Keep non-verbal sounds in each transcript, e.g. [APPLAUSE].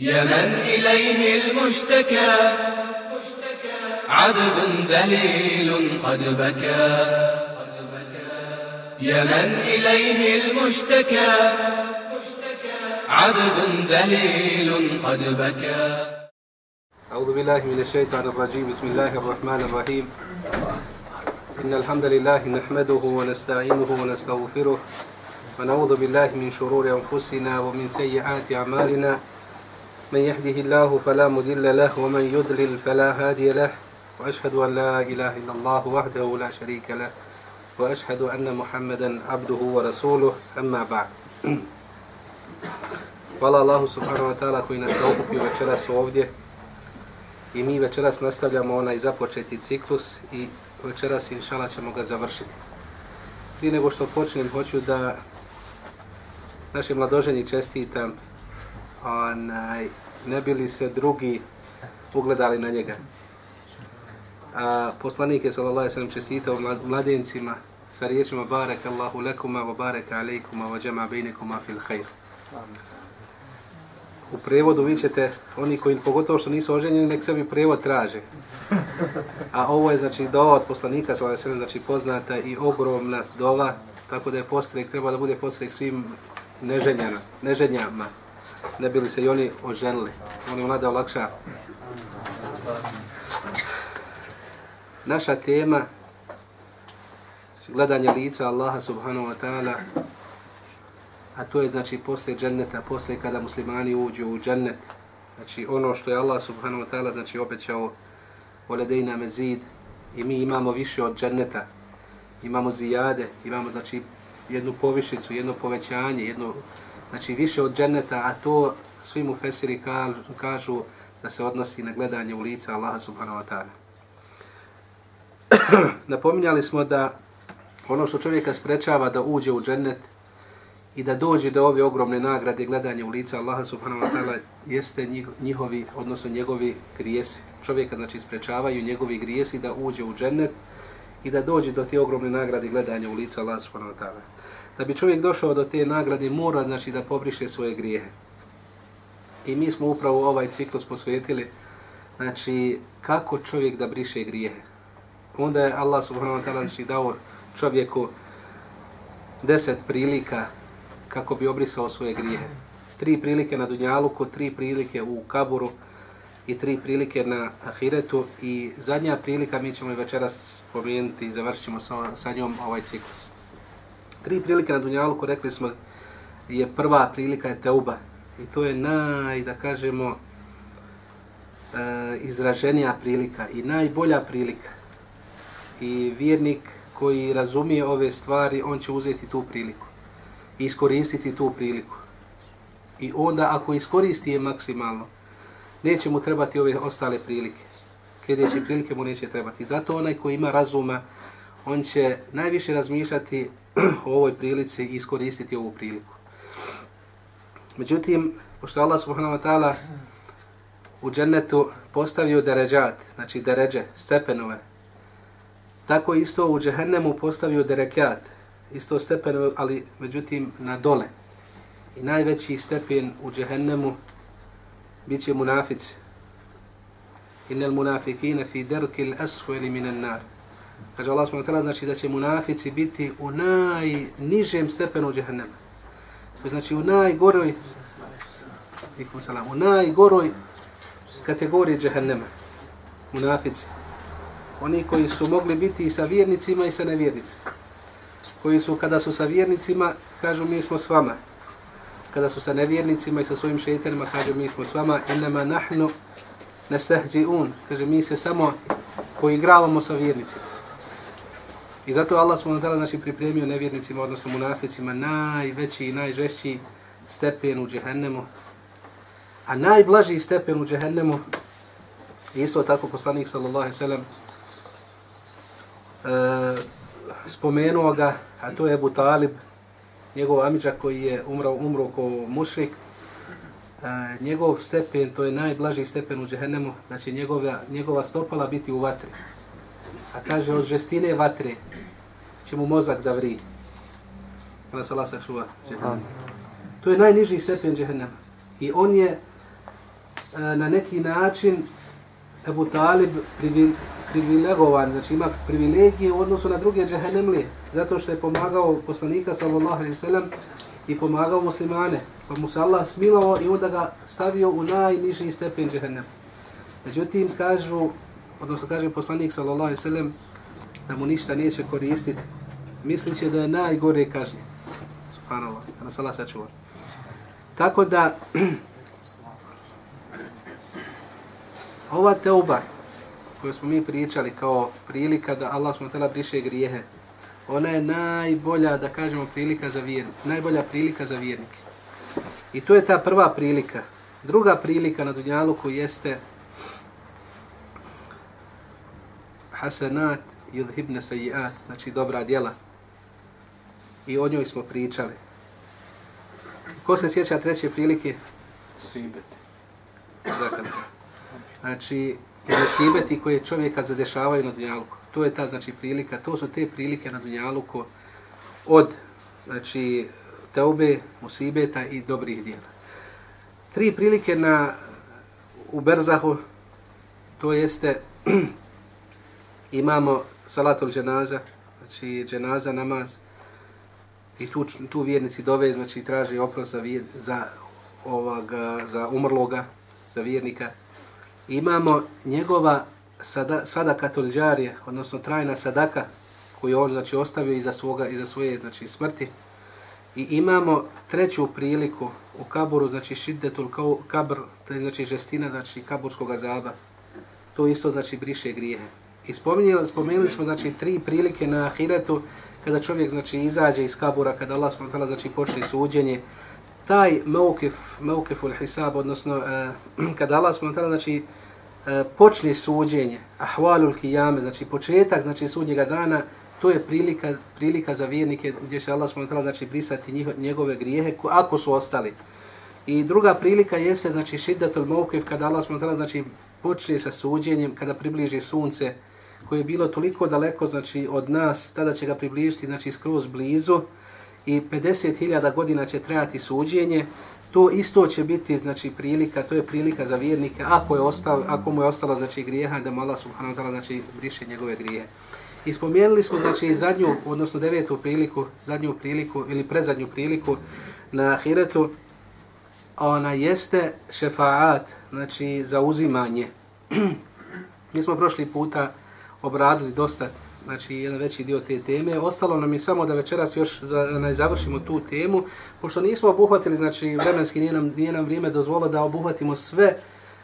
يا من إليه المشتكى. عبد ذليل قد بكى. يا من إليه المشتكى. عبد ذليل قد بكى. أعوذ بالله من الشيطان الرجيم. بسم الله الرحمن الرحيم. إن الحمد لله نحمده ونستعينه ونستغفره ونعوذ بالله من شرور أنفسنا ومن سيئات أعمالنا. من يهده الله فلا مدل له ومن يدلل فلا هادي له وأشهد أن لا إله إلا الله وحده لا شريك له وأشهد أن محمدا عبده ورسوله أما بعد فلا الله سبحانه وتعالى كوين أستوقف يبتشرا ovdje I mi večeras nastavljamo onaj započeti ciklus i večeras inšala ćemo ga završiti. Prije nego što počnem, hoću da našim mladoženji čestitam onaj, ne bili se drugi ugledali na njega. A poslanik je sallallahu alejhi ve sellem čestitao mladencima sa riječima barek Allahu lekuma wa barek alejkuma wa jama bainakuma fil khair. U prevodu vi ćete, oni koji pogotovo što nisu oženjeni, nek sebi prevod traže. A ovo je znači dova od poslanika, sallallahu alejhi ve sellem, znači poznata i ogromna dova, tako da je postrek, treba da bude postrek svim neženjama, neženjama ne bili se i oni oženili. Oni mlade olakša. Naša tema gledanje lica Allaha subhanahu wa ta'ala a to je znači posle dženneta, posle kada muslimani uđu u džennet. Znači ono što je Allah subhanahu wa ta'ala znači obećao voledejna mezid i mi imamo više od dženneta. Imamo zijade, imamo znači jednu povišicu, jedno povećanje, jedno znači više od dženneta, a to svi mu fesiri kažu da se odnosi na gledanje u lica Allaha subhanahu wa ta'ala. [CLEARS THROAT] Napominjali smo da ono što čovjeka sprečava da uđe u džennet i da dođe do ove ogromne nagrade gledanje u lica Allaha subhanahu wa ta'ala jeste njihovi, odnosno njegovi grijesi. Čovjeka znači sprečavaju njegovi grijesi da uđe u džennet i da dođe do te ogromne nagrade gledanja u lica Allaha subhanahu wa ta'ala da bi čovjek došao do te nagrade, mora znači da pobriše svoje grijehe. I mi smo upravo ovaj ciklus posvetili, znači kako čovjek da briše grijehe. Onda je Allah subhanahu wa ta'ala znači dao čovjeku deset prilika kako bi obrisao svoje grijehe. Tri prilike na Dunjaluku, tri prilike u Kaburu i tri prilike na Ahiretu i zadnja prilika mi ćemo večeras spomenuti i završit ćemo sa, sa njom ovaj ciklus tri prilike na Dunjaluku, rekli smo, je prva prilika je teuba. I to je naj, da kažemo, e, izraženija prilika i najbolja prilika. I vjernik koji razumije ove stvari, on će uzeti tu priliku i iskoristiti tu priliku. I onda, ako iskoristi je maksimalno, neće mu trebati ove ostale prilike. Sljedeće prilike mu neće trebati. Zato onaj koji ima razuma, on će najviše razmišljati u ovoj prilici i iskoristiti ovu priliku. Međutim, pošto Allah subhanahu wa ta'ala u džennetu postavio deređat, znači deređe, stepenove, tako isto u džehennemu postavio derekat, isto stepenove, ali međutim na dole. I najveći stepen u džehennemu bit će munafici. Innel munafikine fi derkil asfali minan nar. Kaže Allah subhanahu wa ta'ala, znači da će munafici biti u najnižem stepenu džehennema. Znači u najgoroj ikum salam, u najgoroj kategoriji džehennema. Munafici. Oni koji su mogli biti i sa vjernicima i sa nevjernicima. Koji su, kada su sa vjernicima, kažu mi smo s vama. Kada su sa nevjernicima i sa svojim šeitanima, kažu mi smo s vama. Innama nahnu nestahđi'un. Kaže mi se samo poigravamo sa vjernicima. I zato Allah subhanahu wa ta'ala znači pripremio nevjernicima, odnosno munaficima, najveći i najžešći stepen u džehennemu. A najblaži stepen u džehennemu, isto tako poslanik sallallahu alaihi sallam, e, spomenuo ga, a to je Abu Talib, njegov amiđak koji je umro, umro ko mušrik, e, njegov stepen, to je najblaži stepen u džehennemu, znači njegova, njegova stopala biti u vatri. A kaže, od žestine vatre će mu mozak da vri. Ona se lasa čuva. To je najniži stepen džehennema. I on je e, na neki način Ebu Talib privil, privilegovan, znači ima privilegije u odnosu na druge džehennemlije, zato što je pomagao poslanika sallallahu alaihi sallam i pomagao muslimane. Pa mu se Allah smilovao i onda ga stavio u najniži stepen džehennem. Međutim, kažu, odnosno kaže poslanik sallallahu alejhi ve sellem da mu ništa neće koristiti, misliće da je najgore kaže. Subhanallah, da nas Allah sačuva. Tako da, [CLEARS THROAT] ova teuba koju smo mi pričali kao prilika da Allah smo tela briše grijehe, ona je najbolja, da kažemo, prilika za vjernik, najbolja prilika za vjernike. I to je ta prva prilika. Druga prilika na Dunjaluku jeste hasanat yudhibna sayiat, znači dobra djela. I o njoj smo pričali. Ko se sjeća treće prilike? Sibet. Znači, i musibeti koje čovjeka zadešavaju na Dunjaluku. To je ta znači prilika, to su te prilike na Dunjaluku od znači teube, musibeta i dobrih djela. Tri prilike na u Berzahu, to jeste [CLEARS THROAT] imamo salatul dženaza, znači dženaza namaz, i tu, tu vjernici dove, znači traže oprost za, vjer, za, ovoga, za umrloga, za vjernika. Imamo njegova sada, sadaka tolđarije, odnosno trajna sadaka koju on znači, ostavio iza, svoga, iza svoje znači, smrti. I imamo treću priliku u kaburu, znači šiddetul kabr, to je znači žestina, znači kaburskog azaba. To isto znači briše grijehe. I spomenuli, spomenuli smo znači tri prilike na ahiretu kada čovjek znači izađe iz kabura, kada Allah subhanahu znači počne suđenje. Taj mawkif, mawkiful hisab, odnosno e, [CLEARS THROAT] kada Allah subhanahu znači uh, počne suđenje, ahvalul kijame, znači početak znači sudnjega dana, to je prilika, prilika za vjernike gdje će Allah subhanahu znači brisati njiho, njegove grijehe ako su ostali. I druga prilika jeste znači šiddatul mawkif kada Allah subhanahu znači počne sa suđenjem, kada približi sunce, koje je bilo toliko daleko znači od nas, tada će ga približiti znači skroz blizu i 50.000 godina će trajati suđenje. To isto će biti znači prilika, to je prilika za vjernike ako je ostao, ako mu je ostalo znači grijeha da mu Allah subhanahu wa ta'ala znači briše njegove grijehe. I spomenuli smo znači zadnju, odnosno devetu priliku, zadnju priliku ili prezadnju priliku na ahiretu, ona jeste šefaat, znači zauzimanje. [CLEARS THROAT] Mi smo prošli puta obradili dosta, znači jedan veći dio te teme. Ostalo nam je samo da večeras još za, ne završimo tu temu, pošto nismo obuhvatili, znači vremenski nije nam, nije nam vrijeme dozvolo da obuhvatimo sve,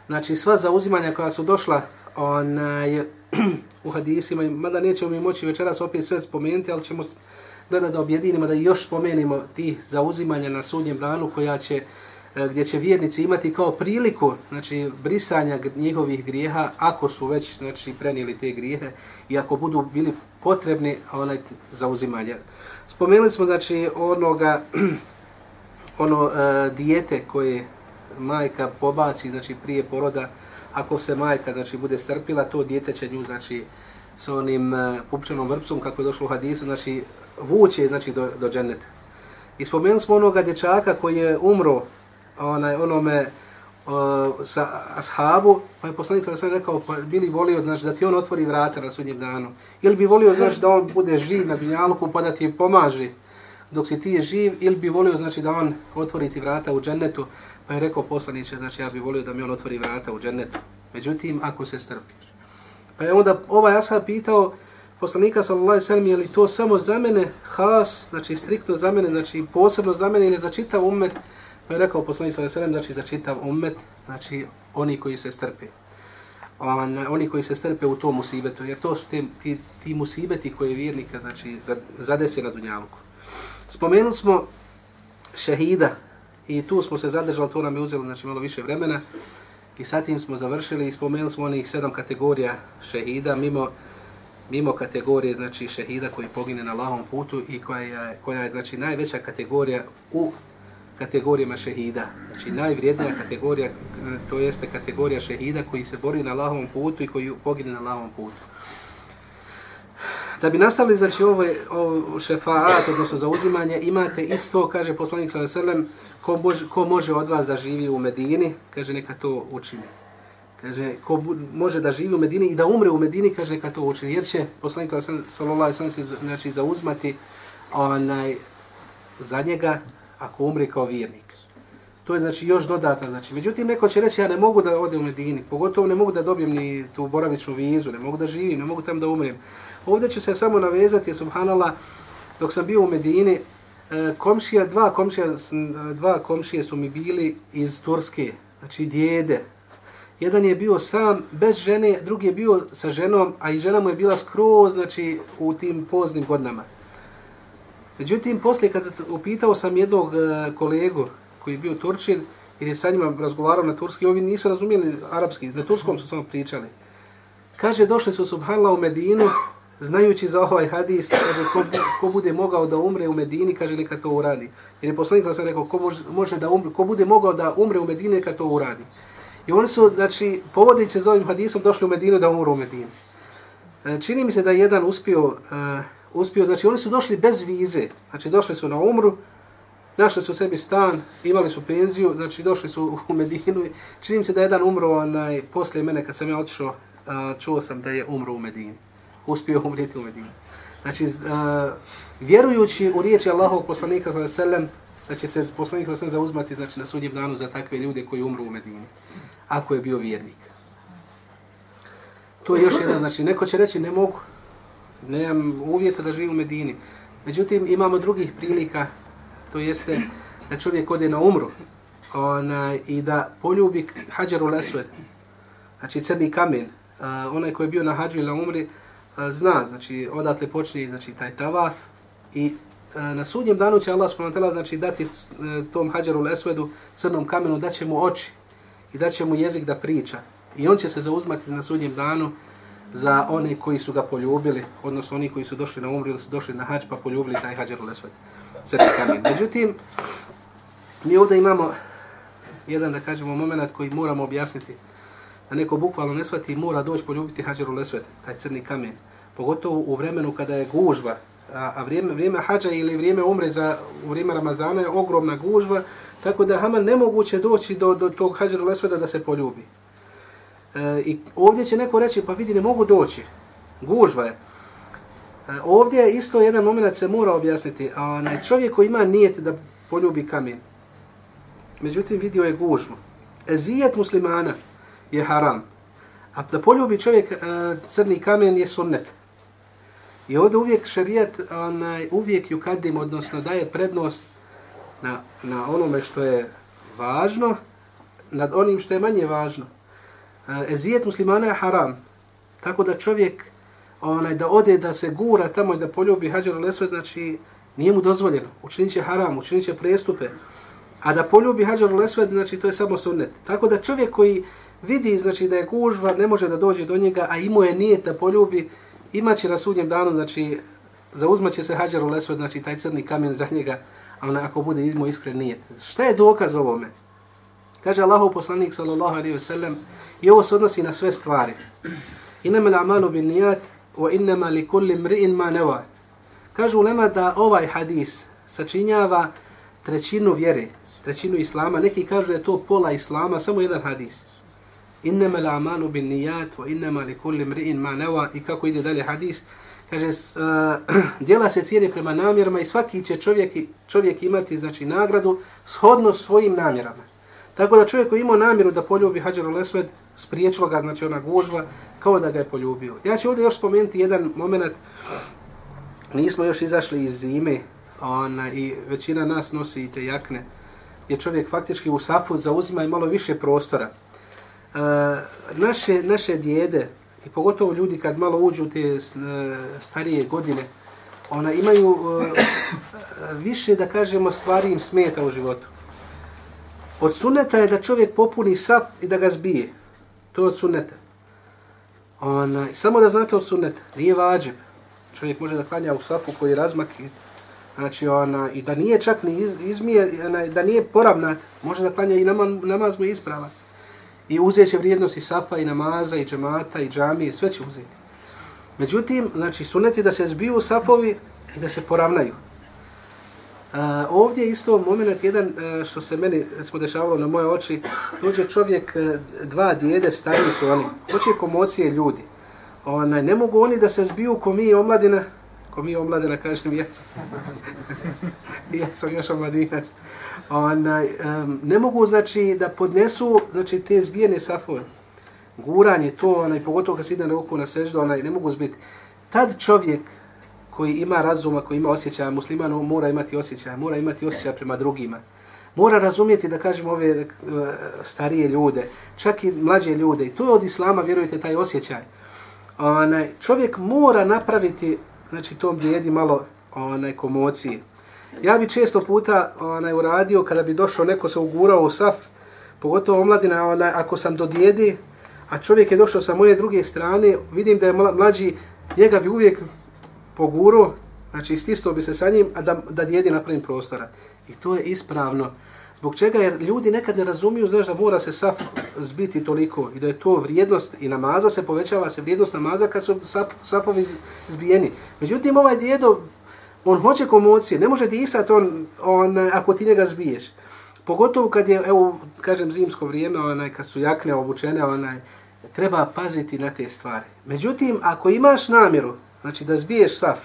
znači sva zauzimanja koja su došla onaj, [CLEARS THROAT] u hadisima, mada nećemo mi moći večeras opet sve spomenuti, ali ćemo gledati da objedinimo, da još spomenimo ti zauzimanja na sudnjem danu koja će E, gdje će vjernici imati kao priliku znači brisanja njihovih grijeha ako su već znači prenijeli te grijehe i ako budu bili potrebni onaj za uzimanje. Spomenuli smo znači onoga [CLEARS THROAT] ono e, dijete koje majka pobaci znači prije poroda ako se majka znači bude strpila to dijete će nju znači sa onim e, pupčanom vrpcom kako je došlo u hadisu znači vuče znači do do dženeta. I spomenuli smo onoga dječaka koji je umro onaj onome uh, sa ashabu, pa je poslanik sada sam rekao, pa bili volio znači, da ti on otvori vrata na sudnjem danu. Ili bi volio znači, da on bude živ na dunjalku pa da ti pomaže dok si ti je živ, ili bi volio znači, da on otvori ti vrata u džennetu, pa je rekao poslaniće, znači ja bi volio da mi on otvori vrata u džennetu. Međutim, ako se strpiš. Pa je onda ovaj ashab pitao, poslanika sallallahu alejhi ve sellem je li to samo za mene has, znači striktno za mene, znači posebno za mene ili za čitav ummet, Pa je rekao poslanik sa sellem znači za čitav ummet, znači oni koji se strpe. On, oni koji se strpe u tom musibetu, jer to su te, ti, ti musibeti koje vjernika znači, zadesi na dunjavku. Spomenuli smo šehida i tu smo se zadržali, to nam je uzelo znači, malo više vremena i sa tim smo završili i spomenuli smo onih sedam kategorija šehida mimo mimo kategorije znači šehida koji pogine na lahom putu i koja je, koja je znači najveća kategorija u kategorijama šehida. Znači najvrijednija kategorija, to jeste kategorija šehida koji se bori na Allahovom putu i koji pogine na Allahovom putu. da bi nastavili, znači, ovo, ovo šefaat, odnosno zauzimanje, imate isto, kaže poslanik sa veselem, ko može, ko može od vas da živi u Medini, kaže, neka to učini. Kaže, ko može da živi u Medini i da umre u Medini, kaže, neka to učini. Jer će poslanik sallallahu alaihi sallam se znači, zauzmati onaj, za njega ako umri kao vjernik. To je znači još dodatno. Znači. Međutim, neko će reći, ja ne mogu da ode u Medini, pogotovo ne mogu da dobijem ni tu boravičnu vizu, ne mogu da živim, ne mogu tam da umrem. Ovdje ću se samo navezati, subhanallah, dok sam bio u Medini, e, komšija, dva komšija, dva komšije su mi bili iz Turske, znači djede. Jedan je bio sam, bez žene, drugi je bio sa ženom, a i žena mu je bila skroz, znači, u tim poznim godinama. Međutim, poslije kad upitao sam jednog e, kolegu koji je bio Turčin, jer je sa njima razgovarao na turski, ovi nisu razumijeli arapski, na turskom su samo pričali. Kaže, došli su subhanla u Medinu, znajući za ovaj hadis, kaže, ko, ko bude mogao da umre u Medini, kaže, neka to uradi. Jer je poslanik sam rekao, ko, može, može da umre, ko bude mogao da umre u Medini, neka to uradi. I oni su, znači, povodići za ovim hadisom, došli u Medinu da umru u Medini. E, čini mi se da je jedan uspio, uh, uspio, znači oni su došli bez vize, znači došli su na umru, našli su sebi stan, imali su penziju, znači došli su u Medinu. Čini se da je jedan umro onaj, poslije mene kad sam ja otišao, čuo sam da je umro u Medini. Uspio umrijeti u Medini. Znači, a, vjerujući u riječi Allahovog poslanika sallam, da će se poslanik sallam zauzmati znači, na sudnjem danu za takve ljude koji umru u Medini, ako je bio vjernik. To je još jedan, znači, neko će reći ne mogu, nemam uvjeta da živim u Medini. Međutim, imamo drugih prilika, to jeste da čovjek ode na umru ona, i da poljubi hađaru lesved, znači crni kamen, a, onaj koji je bio na hađu ili na umri, a, zna, znači odatle počne znači, taj tavaf i a, na sudnjem danu će Allah s.w.t. znači dati a, tom hađaru lesvedu, crnom kamenu, da će mu oči i da će mu jezik da priča. I on će se zauzmati na sudnjem danu za one koji su ga poljubili, odnosno oni koji su došli na umri ili su došli na hađ pa poljubili taj hađar u kamen. Međutim, mi ovdje imamo jedan, da kažemo, moment koji moramo objasniti. Da neko bukvalno ne shvati mora doći poljubiti hađar u lesved, taj crni kamen. Pogotovo u vremenu kada je gužva, a, a vrijeme, vrijeme hađa ili vrijeme umre za, u vrijeme Ramazana je ogromna gužva, tako da Haman nemoguće doći do, do tog hađeru lesveda da se poljubi. E, I ovdje će neko reći, pa vidi, ne mogu doći. Gužva je. E, ovdje je isto jedan moment se mora objasniti. A ne, čovjek koji ima nijet da poljubi kamen, međutim vidio je gužvu. Ezijet muslimana je haram. A da poljubi čovjek e, crni kamen je sunnet. I ovdje uvijek šarijet onaj, uvijek ju kadim, odnosno daje prednost na, na onome što je važno, nad onim što je manje važno. Eh, ezijet muslimana je haram. Tako da čovjek onaj da ode da se gura tamo i da poljubi hađar lesve, znači nije mu dozvoljeno. Učinit će haram, učinit će prestupe. A da poljubi hađar lesve, znači to je samo sunnet. Tako da čovjek koji vidi znači da je gužva, ne može da dođe do njega, a imao je nijet da poljubi, imaće na sudnjem danu, znači zauzmaće se hađar lesve, znači taj crni kamen za njega, a ona ako bude imao iskren nijet. Šta je dokaz ovome? Kaže Allahov poslanik sallallahu alejhi ve sellem I ovo se odnosi na sve stvari. Inama l'amalu bin nijat, wa inama li kulli mri'in ma neva. Kažu ulema da ovaj hadis sačinjava trećinu vjere, trećinu islama. Neki kažu da je to pola islama, samo jedan hadis. Inama l'amalu bin nijat, wa inama li kulli mri'in ma neva. I kako ide dalje hadis, kaže, uh, [CLEARS THROAT] djela se cijeli prema namjerama i svaki će čovjek, čovjek imati znači, nagradu shodno svojim namjerama. Tako da čovjek koji imao namjeru da poljubi Hadžar Lesved, spriječilo ga, znači ona gužva, kao da ga je poljubio. Ja ću ovdje još spomenuti jedan moment, nismo još izašli iz zime, ona, i većina nas nosi i te jakne, gdje čovjek faktički u safu zauzima i malo više prostora. E, naše, naše djede, i pogotovo ljudi kad malo uđu u te e, starije godine, ona imaju e, više, da kažemo, stvari im smeta u životu. Od suneta je da čovjek popuni saf i da ga zbije. To je od sunneta. Ona, samo da znate od sunneta, nije vađeb. Čovjek može da klanja u safu koji razmak je. znači ona, i da nije čak ni izmije, da nije poravnat, može da klanja i namaz, namaz mu isprava. I uzet će vrijednosti safa i namaza i džemata i džamije, sve će uzeti. Međutim, znači suneti da se zbiju safovi i da se poravnaju. Uh, ovdje isto moment jedan uh, što se meni smo dešavalo na moje oči, dođe čovjek, e, dva djede, stariji su oni, hoće komocije ljudi. Onaj, ne mogu oni da se zbiju ko mi omladina, ko mi omladina, kažem, ja sam, [LAUGHS] ja sam još omladinac. Onaj, um, ne mogu, znači, da podnesu, znači, te zbijene safove. Guranje, to, onaj, pogotovo kad se ide na ruku na seždu, onaj, ne mogu zbiti. Tad čovjek, koji ima razuma, koji ima osjećaja, musliman mora imati osjećaja, mora imati osjećaja prema drugima. Mora razumjeti, da kažemo, ove e, starije ljude, čak i mlađe ljude. I to je od islama, vjerujte, taj osjećaj. Onaj, čovjek mora napraviti, znači, tom bijedi malo onaj, komocije. Ja bi često puta onaj, uradio, kada bi došao, neko se ugurao u saf, pogotovo omladina, onaj, ako sam do djedi, a čovjek je došao sa moje druge strane, vidim da je mlađi, njega bi uvijek poguro, znači ististo bi se sa njim, a da, da djedi napravim prostora. I to je ispravno. Zbog čega? Jer ljudi nekad ne razumiju, znaš da mora se saf zbiti toliko i da je to vrijednost i namaza se povećava se vrijednost namaza kad su saf, safovi zbijeni. Međutim, ovaj djedo, on hoće komocije, ne može disati on, on, ako ti njega zbiješ. Pogotovo kad je, evo, kažem, zimsko vrijeme, onaj, kad su jakne obučene, onaj, treba paziti na te stvari. Međutim, ako imaš namjeru znači da zbiješ saf,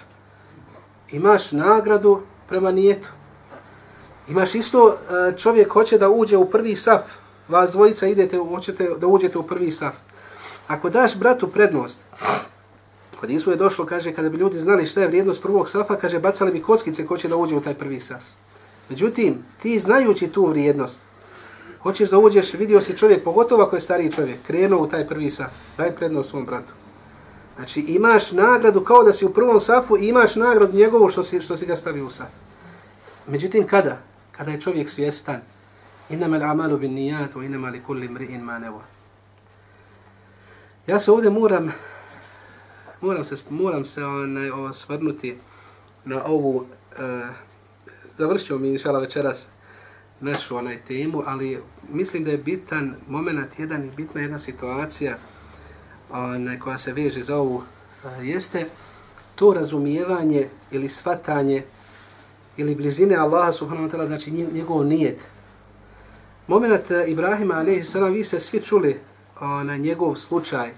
imaš nagradu prema nijetu. Imaš isto, e, čovjek hoće da uđe u prvi saf, vas dvojica idete, hoćete da uđete u prvi saf. Ako daš bratu prednost, kod Isu je došlo, kaže, kada bi ljudi znali šta je vrijednost prvog safa, kaže, bacali bi kockice ko će da uđe u taj prvi saf. Međutim, ti znajući tu vrijednost, hoćeš da uđeš, vidio si čovjek, pogotovo ako je stariji čovjek, krenuo u taj prvi saf, daj prednost svom bratu. Znači imaš nagradu kao da si u prvom safu i imaš nagradu njegovu što si, što si ga stavio u saf. Međutim, kada? Kada je čovjek svjestan. Inama l'amalu bin wa inama li kulli mri'in ma nevo. Ja se ovdje moram, moram se, moram se onaj, osvrnuti na ovu, e, uh, završio mi inšala večeras našu onaj temu, ali mislim da je bitan moment jedan i bitna jedna situacija onaj, koja se veže za ovu, jeste to razumijevanje ili svatanje ili blizine Allaha subhanahu wa ta'ala, znači njegov nijet. Moment e, Ibrahima alaihi sallam, vi ste svi čuli na njegov slučaj e,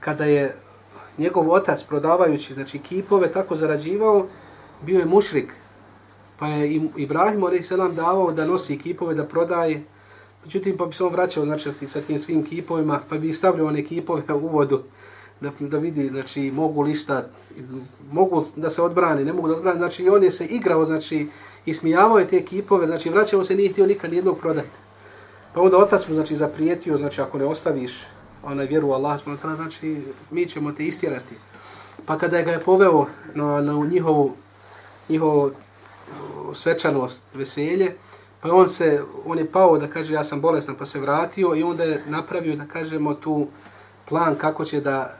kada je njegov otac prodavajući znači kipove tako zarađivao, bio je mušrik. Pa je Ibrahim alaihi sallam davao da nosi kipove, da prodaje, Međutim, pa bi se on vraćao znači, sa tim svim kipovima, pa bi stavljao one kipove u vodu da, da vidi, znači, mogu li šta, mogu da se odbrani, ne mogu da odbrani, znači, on je se igrao, znači, i smijavao je te kipove, znači, vraćao se, nije htio nikad jednog prodati. Pa onda otac mu, znači, zaprijetio, znači, ako ne ostaviš onaj vjeru u Allah, znači, mi ćemo te istjerati. Pa kada ga je poveo na, na njihovu, njihovu svečanost, veselje, Pa on se, on je pao da kaže ja sam bolestan pa se vratio i onda je napravio da kažemo tu plan kako će da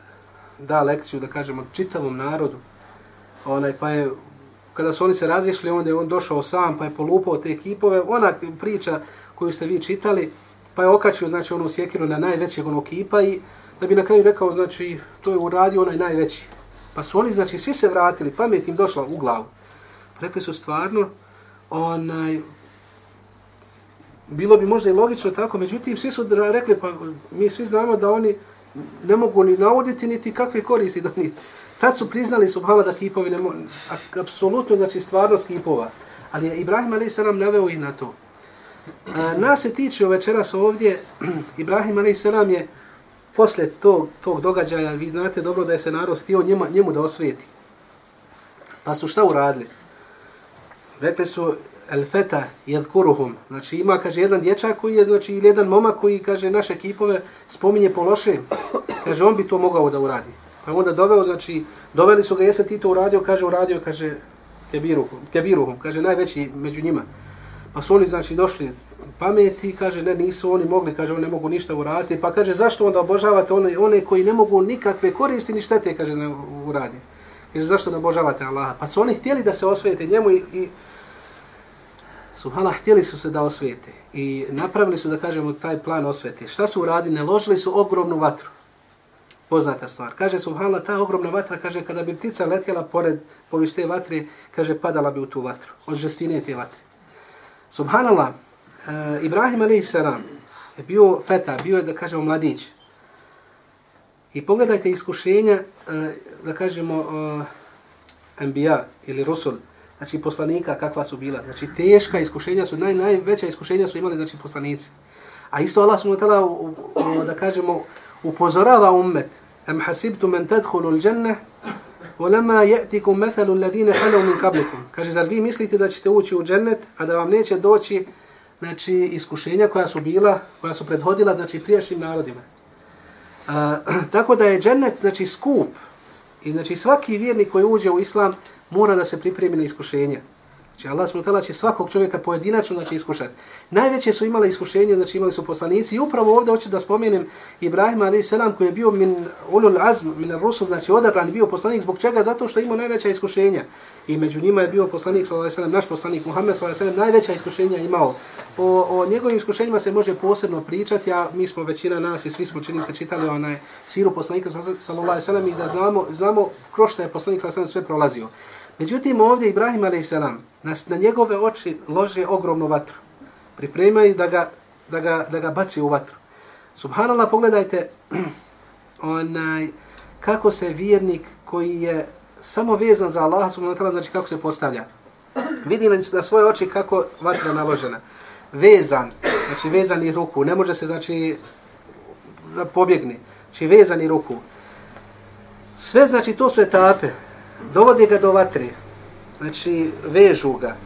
da lekciju da kažemo čitavom narodu. Onaj pa je kada su oni se razišli onda je on došao sam pa je polupao te kipove. Ona priča koju ste vi čitali pa je okačio znači onu sjekiru na najvećeg onog kipa i da bi na kraju rekao znači to je uradio onaj najveći. Pa su oni znači svi se vratili, pamet im došla u glavu. Rekli su stvarno onaj bilo bi možda i logično tako, međutim, svi su rekli, pa mi svi znamo da oni ne mogu ni navoditi, niti kakve koristi da oni... Tad su priznali, subhala, da kipovi ne mogu, apsolutno, znači, stvarnost kipova. Ali je Ibrahim a.s. naveo i na to. A, nas se tiče večeras ovdje, [CLEARS THROAT] Ibrahim a.s. je posle tog, tog događaja, vi znate dobro da je se narod htio njema, njemu da osvijeti. Pa su šta uradili? Rekli su, el feta jedkuruhum. Znači ima kaže jedan dječak koji je znači ili jedan momak koji kaže naše ekipove spominje po loše. Kaže on bi to mogao da uradi. Pa onda doveo znači doveli su ga jesam ti to uradio, kaže uradio, kaže kebiruhum, kebiruhum, kaže najveći među njima. Pa su oni znači došli pameti, kaže ne nisu oni mogli, kaže oni ne mogu ništa uraditi. Pa kaže zašto onda obožavate one one koji ne mogu nikakve koristi ni štete kaže ne uradi. Kaže zašto ne obožavate Allaha? Pa su oni htjeli da se osvete njemu i, i Subhanallah, htjeli su se da osvijete i napravili su, da kažemo, taj plan osvete. Šta su uradili? Naložili su ogromnu vatru. poznata stvar. Kaže subhanallah, ta ogromna vatra, kaže, kada bi ptica letjela pored povište vatre, kaže, padala bi u tu vatru, od žestine te vatre. Subhanallah, e, Ibrahim a.s. je bio feta, bio je, da kažemo, mladić. I pogledajte iskušenja, e, da kažemo, eh, e, Anbiya ili Rusul, znači poslanika kakva su bila. Znači teška iskušenja su, naj, najveća iskušenja su imali znači poslanici. A isto Allah smo tada, da kažemo, upozorava ummet. Am hasibtu men tadkhulu al-jannah ولما ياتيكم مثل الذين خلوا من قبلكم kaže zar vi mislite da ćete ući u džennet a da vam neće doći znači iskušenja koja su bila koja su prethodila znači prijašnjim narodima a, [CLEARS THROAT] tako da je džennet znači skup i znači svaki vjernik koji uđe u islam mora da se pripremi na iskušenje Znači Allah smo će svakog čovjeka pojedinačno znači, iskušati. Najveće su imale iskušenje, znači imali su poslanici. I upravo ovdje hoću da spomenem Ibrahima a.s. koji je bio min ulul azm, min rusul, znači odabran bio poslanik. Zbog čega? Zato što imao najveća iskušenja. I među njima je bio poslanik, sallam, naš poslanik Muhammed, sallam, najveća iskušenja imao. O, o njegovim iskušenjima se može posebno pričati, a mi smo većina nas i svi smo činim se čitali onaj siru poslanika, sallam, i da znamo, znamo kroz što je poslanik, sallam, sve prolazio. Međutim, ovdje Ibrahim a.s. Na, na njegove oči lože ogromnu vatru. Pripremaju da ga, da ga, da ga baci u vatru. Subhanallah, pogledajte [CLEARS THROAT] onaj, kako se vjernik koji je samo vezan za Allah, subhanallah, znači kako se postavlja. Vidi na svoje oči kako vatra naložena. Vezan, znači vezani ruku, ne može se znači da pobjegne. Znači vezani ruku. Sve znači to su etape dovode ga do vatre, znači vežu ga,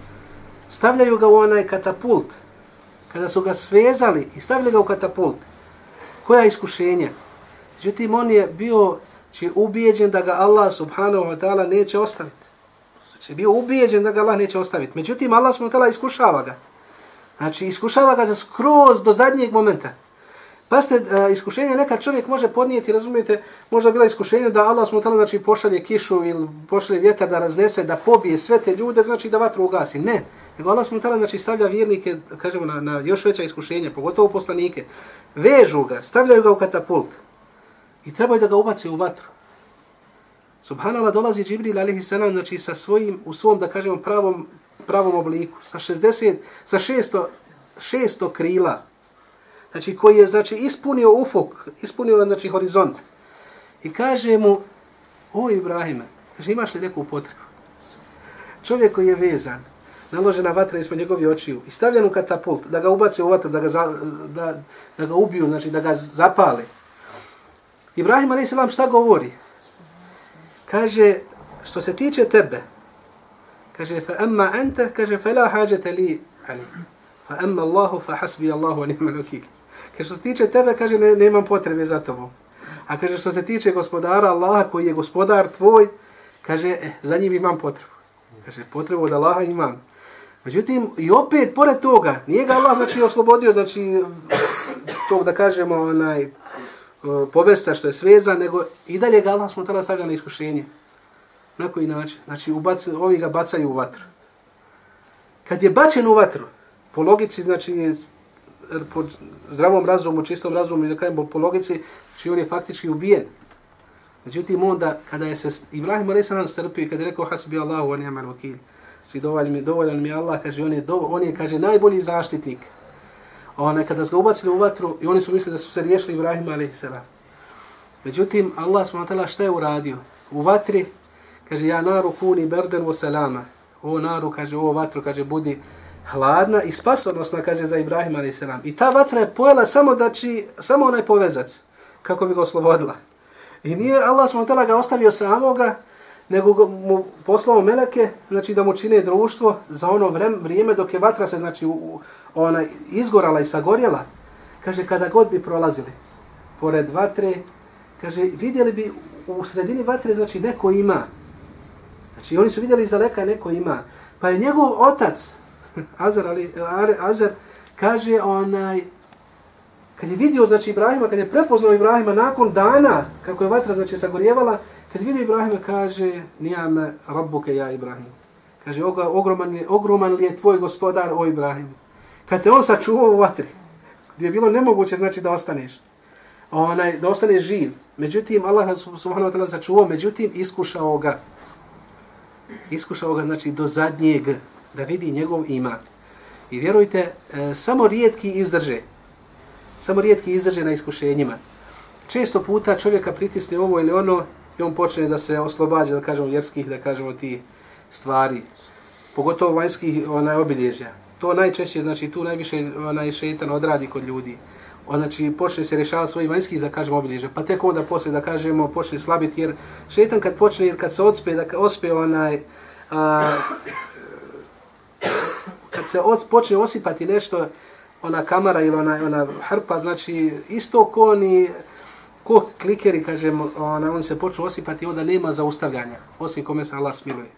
stavljaju ga u onaj katapult, kada su ga svezali i stavili ga u katapult, koja iskušenja? Međutim, on je bio znači, ubijeđen da ga Allah subhanahu wa ta'ala neće ostaviti. Znači, bio ubijeđen da ga Allah neće ostaviti. Međutim, Allah subhanahu wa ta'ala iskušava ga. Znači, iskušava ga da skroz do zadnjeg momenta. Pa ste uh, e, iskušenje neka čovjek može podnijeti, razumijete, možda bila iskušenje da Allah smo tamo znači pošalje kišu ili pošalje vjetar da raznese, da pobije sve te ljude, znači da vatru ugasi. Ne. Nego Allah smo tamo znači stavlja vjernike, kažemo na, na još veća iskušenja, pogotovo poslanike. Vežu ga, stavljaju ga u katapult. I trebaju da ga ubace u vatru. Subhanallah dolazi Džibril alaihi salam, znači sa svojim, u svom, da kažemo, pravom, pravom obliku, sa 60, sa 600, 600 krila, znači koji je znači ispunio ufuk, ispunio znači horizont. I kaže mu, o Ibrahime, kaže imaš li neku potrebu? Čovjek koji je vezan, naložena vatra ispod njegovih očiju i stavljen u katapult, da ga ubaci u vatru, da ga, za, da, da ga ubiju, znači da ga zapale. Ibrahim a.s. šta govori? Kaže, što se tiče tebe, kaže, fa emma ente, kaže, fa la hađete li ali. Fa emma Allahu, fa hasbi Allahu, a ni'mal wakil. Kaže, što se tiče tebe, kaže, ne, nemam potrebe za tobom. A kaže, što se tiče gospodara Allaha, koji je gospodar tvoj, kaže, eh, za njim imam potrebu. Kaže, potrebu od Allaha imam. Međutim, i opet, pored toga, nije ga Allah, znači, oslobodio, znači, tog, da kažemo, onaj, e, povesta što je sveza, nego i dalje ga Allah smo tada stavljali na iskušenje. Na koji način? Znači, ubac, ovi ga bacaju u vatru. Kad je bačen u vatru, po logici, znači, po zdravom razumu, čistom razumu, da kažem po logici, či on je faktički ubijen. Međutim, onda, kada je se Ibrahim a.s. strpio i kada je rekao hasbi Allahu wa ni'mal vakil, znači dovoljan mi, dovoljan mi Allah, kaže, on je, do, on je kaže, najbolji zaštitnik. Ona, kada su ga ubacili u vatru, i oni su mislili da su se riješili Ibrahim a.s. Međutim, Allah s.w.t. šta je uradio? U vatri, kaže, ja naru kuni berden vo salama. O naru, kaže, o vatru, kaže, budi hladna i spasonosna, kaže za Ibrahim a.s. I ta vatra je pojela samo da će, samo onaj povezac, kako bi ga oslobodila. I nije Allah smo tela ga ostavio samoga, nego mu poslao meleke, znači da mu čine društvo za ono vrijeme dok je vatra se znači u, ona izgorala i sagorjela. Kaže kada god bi prolazili pored vatre, kaže vidjeli bi u sredini vatre znači neko ima. Znači oni su vidjeli iz daleka neko ima. Pa je njegov otac Azar, ali, Azar kaže onaj, kad je vidio znači Ibrahima, kad je prepoznao Ibrahima nakon dana, kako je vatra znači sagorjevala, kad je vidio Ibrahima kaže, nijame rabbuke ja Ibrahim. Kaže, ogroman, li, ogroman li je tvoj gospodar o Ibrahim. Kad te on sačuvao u vatri, gdje je bilo nemoguće znači da ostaneš. onaj, da ostane živ. Međutim, Allah subhanahu wa ta'ala sačuvao, međutim, iskušao ga. Iskušao ga, znači, do zadnjeg, da vidi njegov iman. I vjerujte, e, samo rijetki izdrže. Samo rijetki izdrže na iskušenjima. Često puta čovjeka pritisne ovo ili ono i on počne da se oslobađa, da kažemo, vjerskih, da kažemo, ti stvari. Pogotovo vanjskih onaj, obilježja. To najčešće, znači, tu najviše onaj šetan odradi kod ljudi. On, znači, počne se rješavati svojih vanjskih, da kažemo, obilježja. Pa tek onda posle, da kažemo, počne slabiti, jer šetan kad počne, jer kad se odspe, da ospe onaj, a, kad se od, počne osipati nešto, ona kamera ili ona, ona hrpa, znači isto ko oni, ko klikeri, kažem, ona, on se počne osipati, onda nema zaustavljanja, osim kome se Allah smiluje.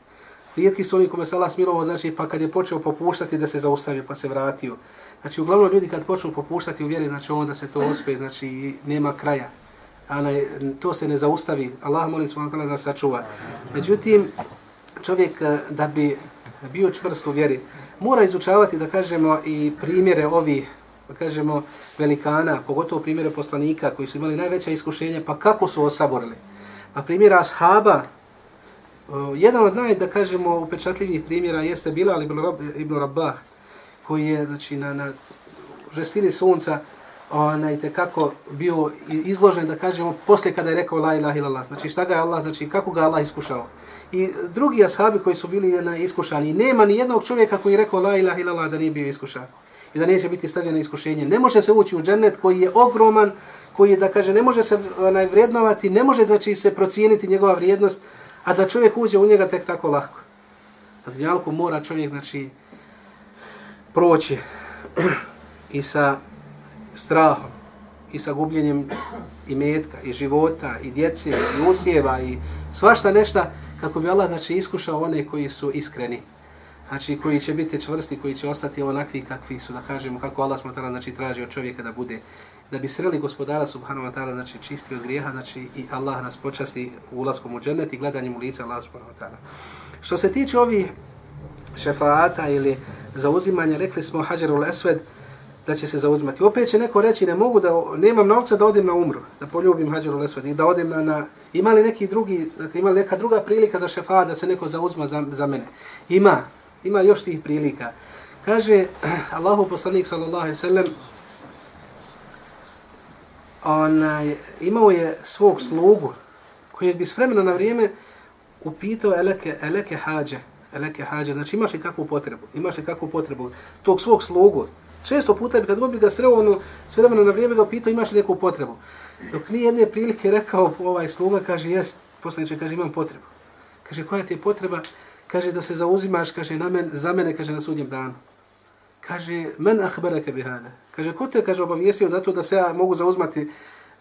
Rijetki su oni kome se Allah smilovao, znači pa kad je počeo popuštati da se zaustavio, pa se vratio. Znači uglavnom ljudi kad počnu popuštati u vjeri, znači onda se to ospe, znači nema kraja. Ana, to se ne zaustavi. Allah molim se da sačuva. Međutim, čovjek eh, da bi bio čvrst u vjeri, mora izučavati, da kažemo, i primjere ovih, da kažemo, velikana, pogotovo primjere poslanika koji su imali najveća iskušenja, pa kako su osaborili. Pa primjera ashaba, eh, jedan od naj, da kažemo, upečatljivih primjera jeste Bilal ibn, Rab, ibn Rabah, koji je, znači, na, na žestini sunca, onaj te kako bio izložen da kažemo posle kada je rekao la ilaha illallah. Znači šta ga je Allah znači kako ga Allah iskušao? I drugi ashabi koji su bili na iskušani nema ni jednog čovjeka koji je rekao la ilaha illallah da nije bio iskušan i da neće biti stavljen na iskušenje. Ne može se ući u džennet koji je ogroman koji je da kaže ne može se onaj ne može znači se procijeniti njegova vrijednost a da čovjek uđe u njega tek tako lako na dunjalku mora čovjek znači proći i sa strahom i sa gubljenjem i metka, i života, i djece, i usjeva, i svašta nešta, kako bi Allah znači, iskušao one koji su iskreni. Znači, koji će biti čvrsti, koji će ostati onakvi kakvi su, da kažemo, kako Allah smo tada, znači, traži od čovjeka da bude, da bi sreli gospodara subhanahu wa ta'ala, znači, čisti od grijeha, znači, i Allah nas počasti ulaskom u džennet i gledanjem u lice Allah subhanahu wa ta'ala. Što se tiče ovih šefaata ili zauzimanja, rekli smo Hajarul Esved, da će se zauzmati. Opet će neko reći, ne mogu da, nemam novca da odem na umru, da poljubim Hadžeru Lesved i da odem na, na ima li neki drugi, dakle, ima li neka druga prilika za šefa da se neko zauzma za, za mene? Ima, ima još tih prilika. Kaže [CLEARS THROAT] Allahu poslanik sallallahu alejhi ve sellem onaj, imao je svog slugu koji bi s vremena na vrijeme upitao eleke, eleke hađe, eleke hađe, znači imaš li kakvu potrebu, imaš li kakvu potrebu tog svog slugu, Često puta bi kad god bi ga sreo, ono, s vremena na vrijeme ga pitao imaš li neku potrebu. Dok nije jedne prilike rekao ovaj sluga, kaže, jest, poslaniče, kaže, imam potrebu. Kaže, koja ti je potreba? Kaže, da se zauzimaš, kaže, na men, za mene, kaže, na sudnjem danu. Kaže, men ahbereke bihada. Kaže, ko te, kaže, obavijestio da to da se ja mogu zauzmati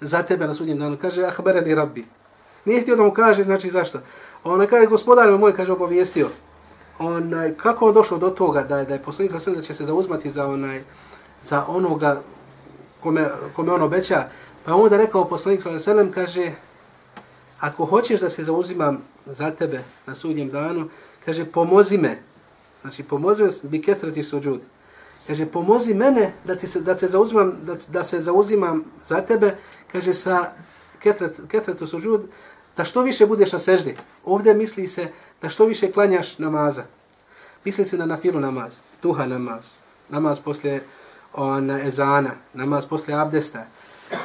za tebe na sudnjem danu? Kaže, ahbereni rabbi. Nije htio da mu kaže, znači, zašto? Ona kaže, gospodar moj, kaže, obavijestio onaj, kako on došao do toga da je, da je poslanik sa da će se zauzmati za onaj za onoga kome, kome on obeća, pa on onda rekao poslanik sa selem, kaže, ako hoćeš da se zauzimam za tebe na sudnjem danu, kaže, pomozi me, znači pomozi me, bi ketrati suđud, kaže, pomozi mene da, ti se, da, se zauzimam, da, da se zauzimam za tebe, kaže, sa ketrat, ketratu suđud, da što više budeš na seždi. Ovdje misli se da što više klanjaš namaza. Misli se na nafilu namaz, duha namaz, namaz posle ona, ezana, namaz posle abdesta, e,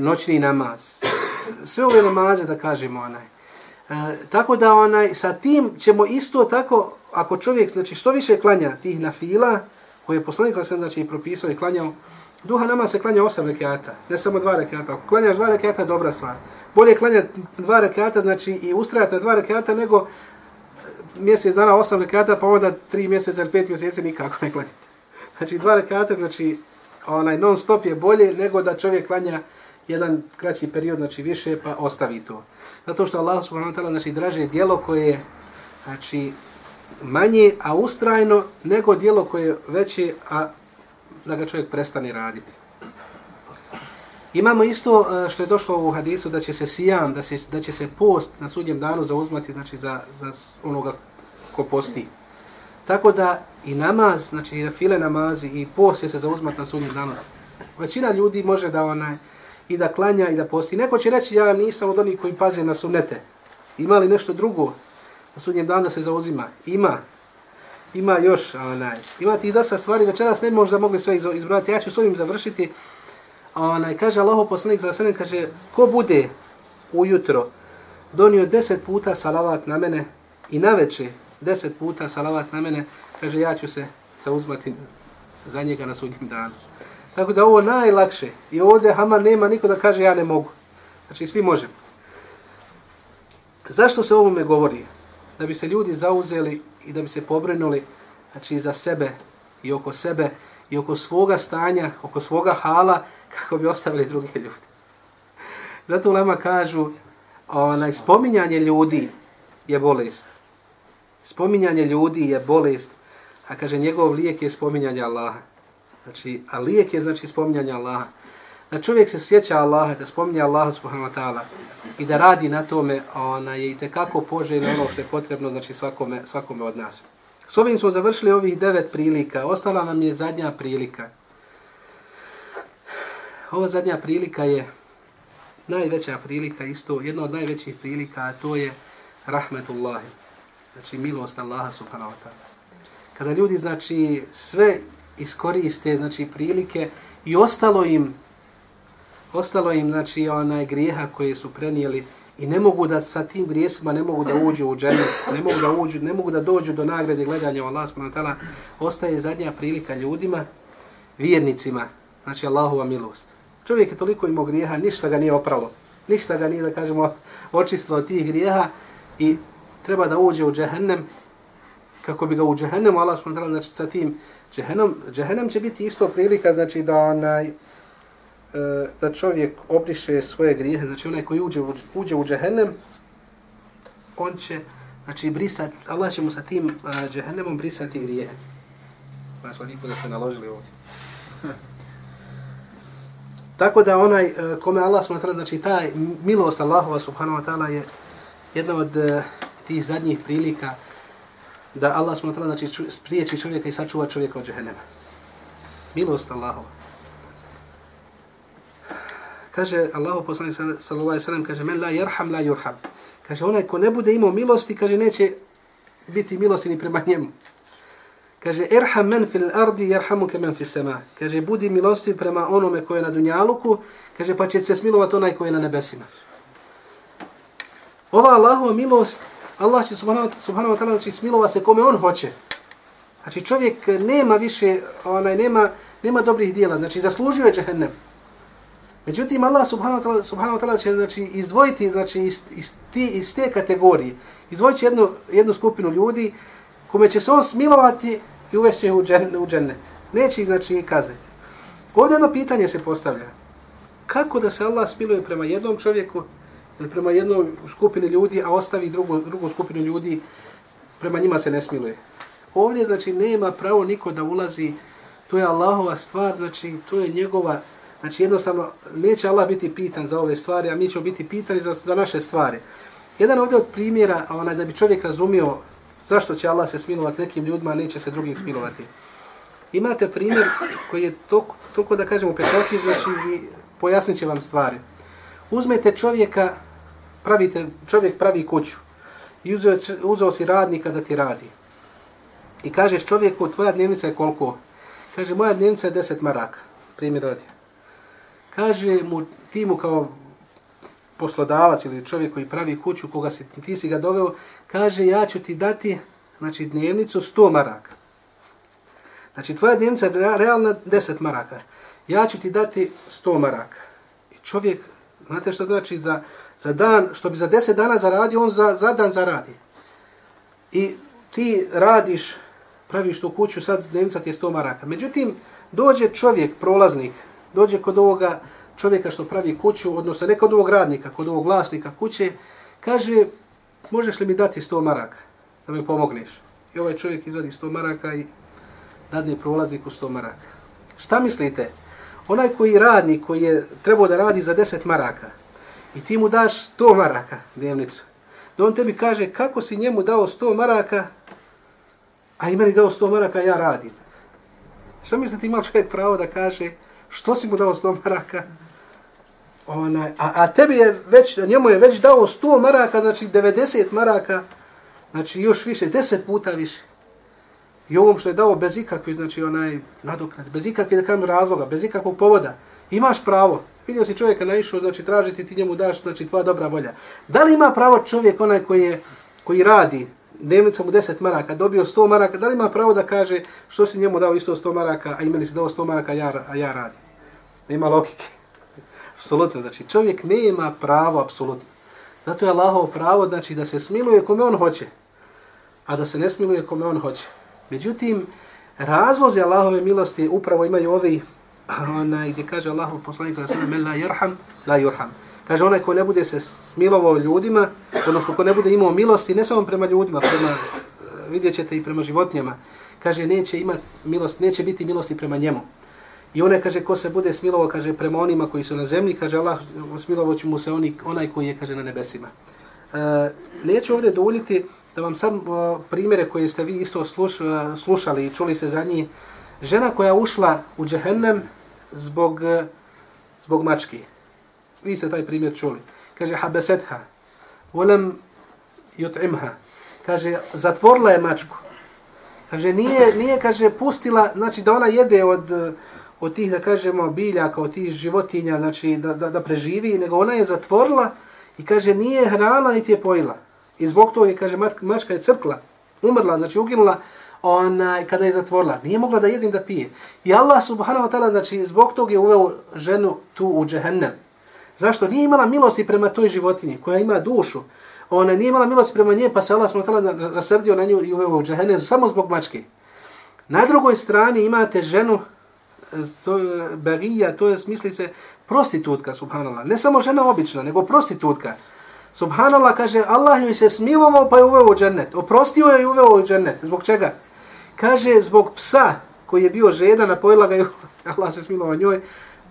noćni namaz. Sve ove namaze da kažemo onaj. E, tako da onaj, sa tim ćemo isto tako, ako čovjek, znači što više klanja tih nafila, koje je poslanik sam znači, propisao i klanjao, duha namaz se klanja osam rekiata, ne samo dva rekiata. Ako klanjaš dva rekiata, dobra stvar bolje klanjati dva rekata, znači i ustrajati na dva rekata, nego mjesec dana osam rekata, pa onda tri mjeseca ili pet mjeseci nikako ne klanjate. Znači dva rekata, znači onaj non stop je bolje nego da čovjek klanja jedan kraći period, znači više, pa ostavi to. Zato što Allah subhanahu wa ta'ala znači, draže dijelo koje je znači, manje, a ustrajno, nego dijelo koje je veće, a da ga čovjek prestane raditi. Imamo isto e, što je došlo u hadisu da će se sijam, da, se, da će se post na sudnjem danu zauzmati znači za, za onoga ko posti. Tako da i namaz, znači i file namazi i post će se zauzmati na sudnjem danu. Većina ljudi može da onaj, i da klanja i da posti. Neko će reći ja nisam od onih koji paze na sunnete. Ima li nešto drugo na sudnjem danu da se zauzima? Ima. Ima još, onaj. Ima ti dosta stvari, večeras ne možda mogli sve izbrojati. Ja ću s ovim završiti. Onaj, kaže Allaho poslanik za sve, kaže, ko bude ujutro donio deset puta salavat na mene i na večer deset puta salavat na mene, kaže, ja ću se zauzmati za njega na sudnjem danu. Tako da ovo najlakše. I ovdje Hama nema niko da kaže ja ne mogu. Znači svi možemo. Zašto se ovome govori? Da bi se ljudi zauzeli i da bi se pobrinuli znači, za sebe i oko sebe i oko svoga stanja, oko svoga hala, kako bi ostavili druge ljudi. Zato u Lema kažu, onaj, spominjanje ljudi je bolest. Spominjanje ljudi je bolest, a kaže njegov lijek je spominjanje Allaha. Znači, a lijek je znači spominjanje Allaha. Da čovjek se sjeća Allaha, da spominje Allaha subhanahu wa ta'ala i da radi na tome, ona je i tekako poželjno ono što je potrebno znači svakome, svakome od nas. S ovim smo završili ovih devet prilika. Ostala nam je zadnja prilika. Ova zadnja prilika je najveća prilika, isto jedna od najvećih prilika, a to je rahmetullahi. Znači milost Allaha subhanahu wa ta'ala. Kada ljudi, znači, sve iskoriste, znači, prilike i ostalo im, ostalo im, znači, onaj grijeha koje su prenijeli i ne mogu da sa tim grijesima ne mogu da uđu u džene, ne mogu da uđu, ne mogu da dođu do nagrade gledanja u Allah subhanahu wa ta'ala, ostaje zadnja prilika ljudima, vjernicima, znači Allahova milost. Čovjek je toliko imao grijeha, ništa ga nije opralo. Ništa ga nije, da kažemo, očistilo od tih grijeha i treba da uđe u džehennem, kako bi ga u džehennemu, Allah subhanahu wa znači sa tim džehennem, džehennem će biti isto prilika, znači da onaj, e, da čovjek obriše svoje grijehe, znači onaj koji uđe, uđe u džehennem, on će, znači, brisati, Allah će mu sa tim uh, džehennemom brisati grijehe. Znači, lijepo da se naložili ovdje. Tako da onaj e, kome Allah smatra, znači taj milost Allahova subhanahu wa ta'ala je jedna od e, tih zadnjih prilika da Allah smatra, znači spriječi čovjeka i sačuva čovjeka od džehennema. Milost Allahova. Kaže Allah poslanik sallallahu alejhi ve sellem kaže men la yerham la yurham. Kaže onaj ko ne bude imao milosti, kaže neće biti milosti ni prema njemu. Kaže, irham men fil ardi, jerhamu ke men fil sema. Kaže, budi milosti prema onome koje je na dunjaluku, kaže, pa će se smilovati onaj koji je na nebesima. Ova Allahova milost, Allah će subhanahu, subhanahu wa ta'ala znači smilova se kome on hoće. Znači čovjek nema više, onaj, nema, nema dobrih dijela, znači zaslužio je džehennem. Međutim, Allah subhanahu wa ta'ala subhanahu wa ta'ala će znači, izdvojiti znači, iz, iz, ti, iz te kategorije, izdvojiti jednu, jednu skupinu ljudi kome će se on smilovati i uvešće u, džen, u džene. Neće ih znači kazati. Ovdje jedno pitanje se postavlja. Kako da se Allah smiluje prema jednom čovjeku ili prema jednoj skupini ljudi, a ostavi drugu, drugu skupinu ljudi, prema njima se ne smiluje. Ovdje znači nema pravo niko da ulazi, to je Allahova stvar, znači to je njegova, znači jednostavno neće Allah biti pitan za ove stvari, a mi ćemo biti pitani za, za naše stvari. Jedan ovdje od primjera, onaj, da bi čovjek razumio Zašto će Allah se smilovati nekim ljudima, a neće se drugim smilovati? Imate primjer koji je toliko, toliko da kažemo petofi, znači i pojasnit će vam stvari. Uzmete čovjeka, pravite, čovjek pravi kuću i uzeo, uzeo si radnika da ti radi. I kažeš čovjeku, tvoja dnevnica je koliko? Kaže, moja dnevnica je 10 maraka. Primjer radi. Kaže mu, ti mu kao poslodavac ili čovjek koji pravi kuću, koga si, ti si ga doveo, kaže ja ću ti dati znači, dnevnicu 100 maraka. Znači tvoja dnevnica je realna 10 maraka. Ja ću ti dati 100 maraka. I čovjek, znate što znači za, za dan, što bi za 10 dana zaradio, on za, za dan zaradi. I ti radiš, praviš tu kuću, sad dnevnica ti je 100 maraka. Međutim, dođe čovjek, prolaznik, dođe kod ovoga čovjeka što pravi kuću, odnosno ne kod ovog radnika, kod ovog vlasnika kuće, kaže, možeš li mi dati 100 maraka da mi pomogneš? I ovaj čovjek izvadi 100 maraka i dadne prolazniku 100 maraka. Šta mislite? Onaj koji radnik, koji je trebao da radi za 10 maraka i ti mu daš 100 maraka dnevnicu, da on tebi kaže kako si njemu dao 100 maraka, a i meni dao 100 maraka, ja radim. Šta mislite, ima čovjek pravo da kaže što si mu dao 100 maraka? Ona, a, a tebi je već, njemu je već dao 100 maraka, znači 90 maraka, znači još više, 10 puta više. I ovom što je dao bez ikakve, znači onaj nadoknad, bez ikakve da kažem razloga, bez ikakvog povoda, imaš pravo. Vidio si čovjeka naišao, znači tražiti ti njemu daš, znači tvoja dobra volja. Da li ima pravo čovjek onaj koji je, koji radi, dnevnica mu 10 maraka, dobio 100 maraka, da li ima pravo da kaže što si njemu dao isto 100 maraka, a imeni si dao 100 maraka, a ja, a ja radim. Nema logike apsolutno, znači čovjek ne ima pravo, apsolutno. Zato je Allahovo pravo, znači da se smiluje kome on hoće, a da se ne smiluje kome on hoće. Međutim, razlozi Allahove milosti upravo imaju ovi, onaj gdje kaže Allahov poslanik da se la yerham, la yurham. Kaže onaj ko ne bude se smilovao ljudima, odnosno ko ne bude imao milosti, ne samo prema ljudima, prema, vidjet ćete i prema životinjama, kaže neće imati milost, neće biti milosti prema njemu. I one kaže ko se bude smilovao kaže prema onima koji su na zemlji, kaže Allah smilovao će mu se oni, onaj koji je kaže na nebesima. E, neću ovdje duljiti da vam sad primjere koje ste vi isto sluš, e, slušali i čuli ste za njih. Žena koja ušla u džehennem zbog, e, zbog mački. Vi ste taj primjer čuli. Kaže habesetha, volem jut'imha. Kaže zatvorila je mačku. Kaže nije, nije kaže pustila, znači da ona jede od od tih, da kažemo, biljaka, od tih životinja, znači da, da, da preživi, nego ona je zatvorila i kaže nije hrana niti je pojila. I zbog toga je, kaže, mačka je crkla, umrla, znači uginula, ona, kada je zatvorila. Nije mogla da jedim da pije. I Allah subhanahu wa ta'ala, znači zbog toga je uveo ženu tu u džehennem. Zašto? Nije imala milosti prema toj životinji koja ima dušu. Ona nije imala milosti prema nje, pa se Allah subhanahu wa ta'ala rasrdio na nju i uveo u džehennem samo zbog mačke. Na drugoj strani imate ženu to je to je smisli se prostitutka, subhanallah. Ne samo žena obična, nego prostitutka. Subhanallah kaže, Allah joj se smilovao pa je uveo u džennet. Oprostio je i uveo u džennet. Zbog čega? Kaže, zbog psa koji je bio žedan, napojila ga i [LAUGHS] Allah se smilovao njoj,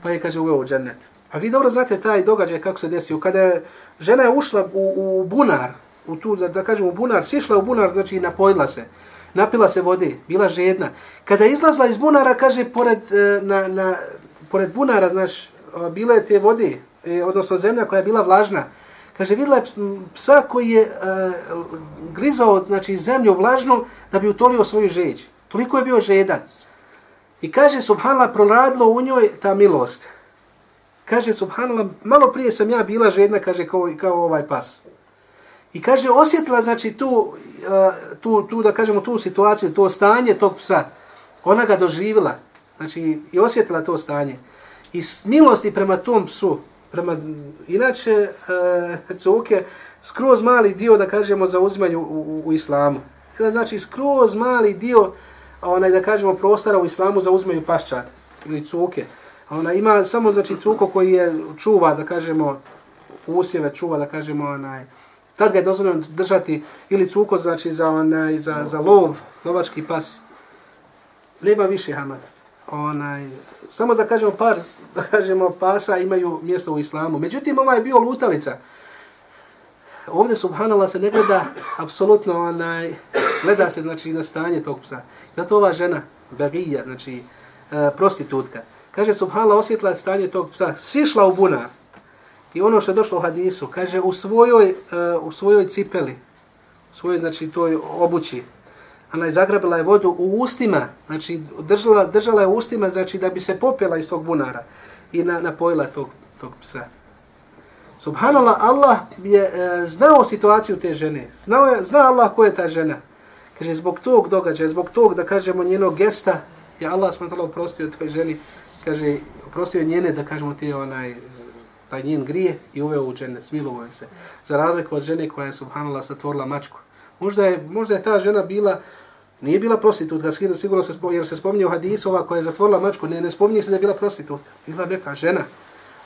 pa je, kaže, uveo u džennet. A vi dobro znate taj događaj kako se desio. Kada je žena je ušla u, u bunar, u tu, da, da kažem u bunar, sišla u bunar, znači napojila se napila se vode, bila žedna. Kada je izlazla iz bunara, kaže, pored, e, na, na, pored bunara, znaš, bilo je te vode, e, odnosno zemlja koja je bila vlažna. Kaže, vidjela je psa koji je uh, grizao znači, zemlju vlažnu da bi utolio svoju žeđ. Toliko je bio žedan. I kaže, subhanallah, proradilo u njoj ta milost. Kaže, subhanallah, malo prije sam ja bila žedna, kaže, kao, kao ovaj pas. I kaže, osjetila, znači, tu, e, tu, tu, da kažemo, tu situaciju, to stanje tog psa. Ona ga doživila, znači, i osjetila to stanje. I s milosti prema tom psu, prema, inače, e, cuke, skroz mali dio, da kažemo, za uzmanju u, u, u islamu. Znači, skroz mali dio, onaj, da kažemo, prostora u islamu za uzmanju paščat ili cuke. Ona ima samo, znači, cuko koji je čuva, da kažemo, usjeve čuva, da kažemo, onaj, Tad ga je dozvoljeno držati ili cuko, znači za, onaj, za, za lov, lovački pas. Nema više hamada. Onaj, samo da kažemo par, da kažemo pasa imaju mjesto u islamu. Međutim, ova je bio lutalica. Ovdje, subhanallah, se ne gleda apsolutno, onaj, gleda se, znači, na stanje tog psa. Zato ova žena, bagija, znači, e, prostitutka, kaže, subhanallah, osjetila stanje tog psa, sišla u bunar, I ono što je došlo u hadisu, kaže u svojoj, uh, u svojoj cipeli, u svojoj, znači, toj obući, ona je zagrabila je vodu u ustima, znači, držala, držala je u ustima, znači, da bi se popela iz tog bunara i na, napojila tog, tog psa. Subhanallah, Allah je uh, znao situaciju te žene. Znao je, zna Allah ko je ta žena. Kaže, zbog tog događaja, zbog tog, da kažemo, njenog gesta, je Allah smrtala oprostio toj ženi, kaže, oprostio njene, da kažemo, te onaj, taj njen grije i uveo u džennet, smilovo se. Za razliku od žene koja je subhanallah satvorila mačku. Možda je, možda je ta žena bila, nije bila prostitutka, sigurno se, jer se spominje u hadisu ova koja je zatvorila mačku, ne, ne spominje se da je bila prostitutka. Bila neka žena.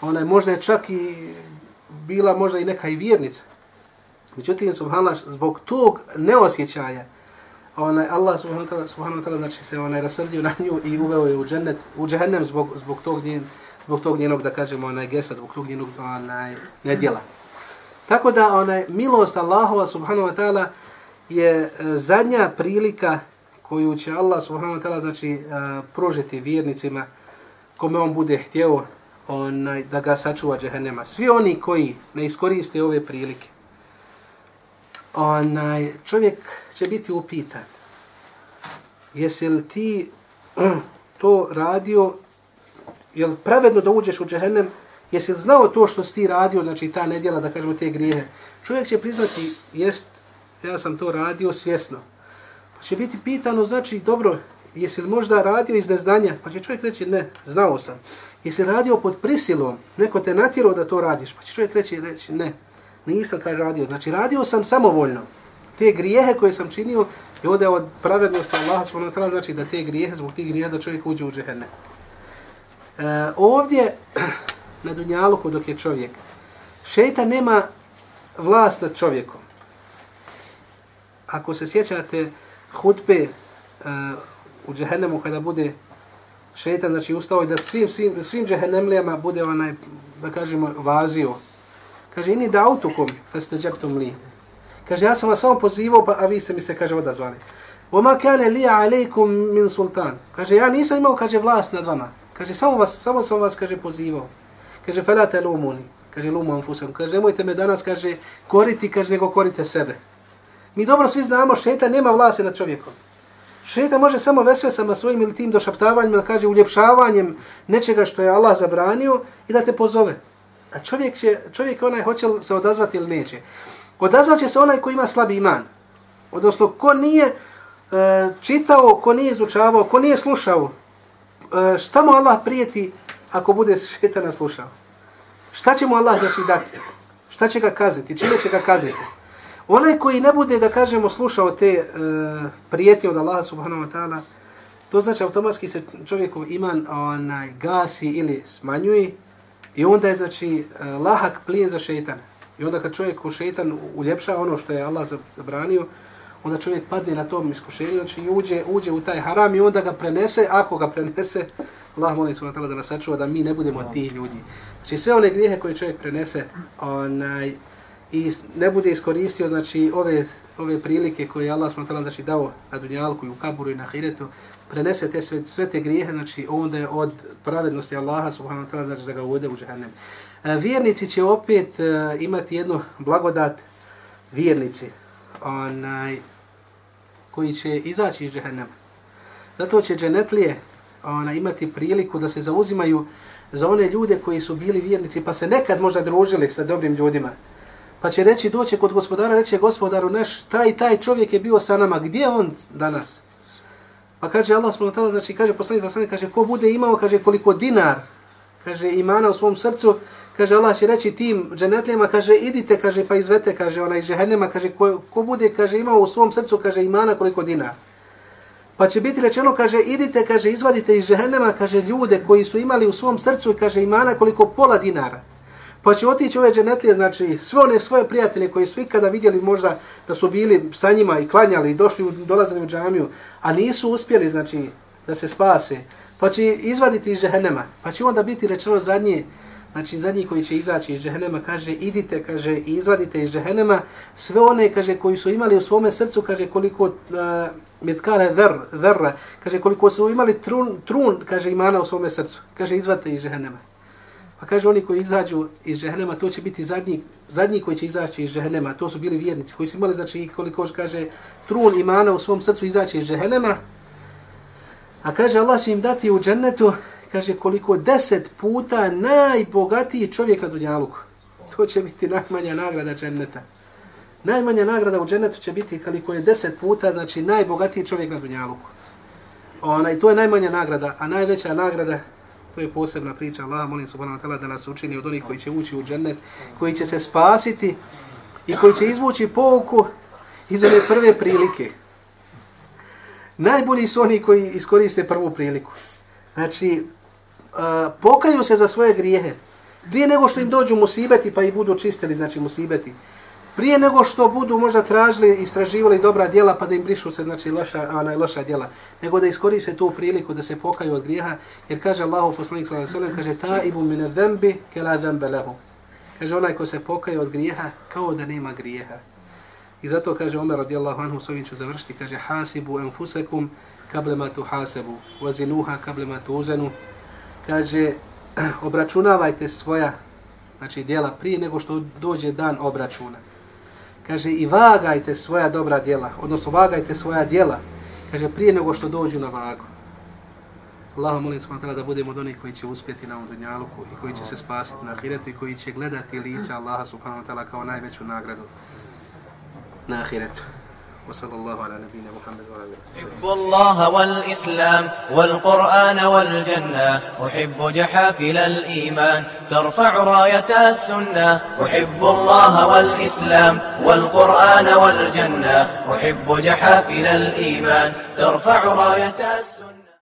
Ona je možda je čak i bila možda i neka i vjernica. Međutim, subhanallah, zbog tog neosjećaja, onaj Allah subhanahu wa ta'ala subhanahu wa ta'ala znači se onaj rasrdio na nju i uveo je u džennet u džehennem zbog zbog tog njen zbog tog njenog, da kažemo, onaj gesa, zbog tog njenog onaj, nedjela. Tako da onaj milost Allahova subhanahu wa ta'ala je e, zadnja prilika koju će Allah subhanahu wa ta'ala znači uh, pružiti vjernicima kome on bude htjeo onaj, da ga sačuva džehennema. Svi oni koji ne iskoriste ove prilike, onaj, čovjek će biti upitan. Jesi li ti to radio, je li pravedno da uđeš u džehennem, jesi li znao to što si ti radio, znači ta nedjela, da kažemo te grijehe. Čovjek će priznati, jest, ja sam to radio svjesno. Pa će biti pitano, znači, dobro, jesi li možda radio iz neznanja? Pa će čovjek reći, ne, znao sam. Jesi radio pod prisilom, neko te natjerao da to radiš? Pa će čovjek reći, reći ne, nisam kaj radio. Znači, radio sam samovoljno. Te grijehe koje sam činio, i ovdje od pravednosti Allaha smo znači da te grijehe, zbog tih grijeha, da čovjek uđe u džehennem. E, ovdje, [CLEARS THROAT] na Dunjaluku, dok je čovjek, šeitan nema vlast nad čovjekom. Ako se sjećate hutbe e, u džehennemu kada bude šeitan, znači ustao je da svim, svim, svim džehennemlijama bude onaj, da kažemo, vazio. Kaže, ini da autukom, fa ste li. Kaže, ja sam vas samo pozivao, pa, a vi ste mi se, kaže, odazvali. Oma kane li alejkum min sultan. Kaže, ja nisam imao, kaže, vlast nad vama. Kaže, samo, vas, samo sam vas, kaže, pozivao. Kaže, felate lumuni. Kaže, lumu anfusam. Kaže, nemojte me danas, kaže, koriti, kaže, nego korite sebe. Mi dobro svi znamo, šeta nema vlase nad čovjekom. Šeta može samo vesvesama svojim ili tim došaptavanjima, da kaže uljepšavanjem nečega što je Allah zabranio i da te pozove. A čovjek, će, čovjek onaj hoće se odazvati ili neće. Odazvat će se onaj ko ima slabi iman. Odnosno, ko nije e, čitao, ko nije izučavao, ko nije slušao, E, šta mu Allah prijeti ako bude šetana slušao? Šta će mu Allah znači dati? Šta će ga kazati? Čime će ga kazati? Onaj koji ne bude, da kažemo, slušao te uh, prijetnje od Allaha subhanahu wa ta'ala, to znači automatski se čovjekov iman onaj, gasi ili smanjuje i onda je znači e, lahak plijen za šeitan. I onda kad čovjek u šeitan uljepša ono što je Allah zabranio, onda čovjek padne na tom iskušenju, znači i uđe, uđe u taj haram i onda ga prenese, ako ga prenese, Allah molim se da nas sačuva da mi ne budemo od tih ljudi. Znači sve one grijehe koje čovjek prenese, onaj, i ne bude iskoristio znači ove ove prilike koje Allah subhanahu znači dao na dunjalku i u kaburu i na ahiretu prenese te sve, sve te grijehe znači onda je od pravednosti Allaha subhanahu wa ta'ala znači da ga uvede u džehennem. E, vjernici će opet uh, imati jednu blagodat vjernici onaj koji će izaći iz džehennema. Zato će dženetlije ona, imati priliku da se zauzimaju za one ljude koji su bili vjernici pa se nekad možda družili sa dobrim ljudima pa će reći, doće kod gospodara, reće gospodaru naš, taj taj čovjek je bio sa nama, gdje on danas? Pa kaže Allah subhanahu znači kaže poslanik da kaže ko bude imao kaže koliko dinar kaže imana u svom srcu kaže Allah će reći tim dženetlijama kaže idite kaže pa izvete kaže onaj džehennema kaže ko, ko bude kaže imao u svom srcu kaže imana koliko dinar. Pa će biti rečeno kaže idite kaže izvadite iz džehennema kaže ljude koji su imali u svom srcu kaže imana koliko pola dinara. Pa će otići ove dženetlije, znači sve one svoje prijatelje koji su ikada vidjeli možda da su bili sa njima i klanjali i došli, dolazili u džamiju, a nisu uspjeli, znači, da se spase, pa će izvaditi iz džehennema, pa će onda biti rečeno zadnje, znači zadnji koji će izaći iz džehennema, kaže, idite, kaže, izvadite iz džehennema, sve one, kaže, koji su imali u svome srcu, kaže, koliko, eh, uh, mitkale dhr, dhrra, kaže, koliko su imali trun, trun, kaže, imana u svome srcu, kaže, izvadite iz džehennema. Pa kaže oni koji izađu iz džehennema, to će biti zadnji, zadnji koji će izaći iz džehennema, to su bili vjernici koji su imali, znači, koliko kaže, trun imana u svom srcu izaći iz džehennema. A kaže, Allah će im dati u džennetu, kaže, koliko deset puta najbogatiji čovjek na Dunjaluku. To će biti najmanja nagrada dženneta. Najmanja nagrada u džennetu će biti koliko je deset puta, znači, najbogatiji čovjek na Dunjaluku. Ona, I to je najmanja nagrada, a najveća nagrada To je posebna priča. Allah molim subhanahu wa ta'ala da nas učini od onih koji će ući u džennet, koji će se spasiti i koji će izvući pouku iz one prve prilike. Najbolji su oni koji iskoriste prvu priliku. Znači, pokaju se za svoje grijehe. Prije nego što im dođu musibeti pa i budu čistili, znači musibeti. Prije nego što budu možda tražili i istraživali dobra djela pa da im brišu se znači loša ona loša djela nego da iskoriste tu priliku da se pokaju od grijeha jer kaže Allahu poslanik sallallahu alejhi ve sellem kaže taibu min adh-dhanbi kala dhanba lahu kaže onaj ko se pokaje od grijeha kao da nema grijeha. I zato kaže Omer radijallahu anhu s ovim ću završiti kaže hasibu anfusakum qabla ma tuhasabu vazinuha qabla ma tuzanu kaže [CLEARS THROAT] obračunavajte svoja znači djela prije nego što dođe dan obračuna. Kaže i vagajte svoja dobra djela, odnosno vagajte svoja djela, kaže prije nego što dođu na vagu. Allah molim subhanahu da budemo od onih koji će uspjeti na ovom dunjaluku i koji će se spasiti na ahiretu i koji će gledati lice Allaha subhanahu wa ta'ala kao najveću nagradu na ahiretu. وصلى الله على نبينا محمد وعلى آله أحب الله والإسلام والقرآن والجنة أحب جحافل الإيمان ترفع راية السنة. أحب الله والإسلام والقرآن والجنة أحب جحافل الإيمان ترفع راية السنة.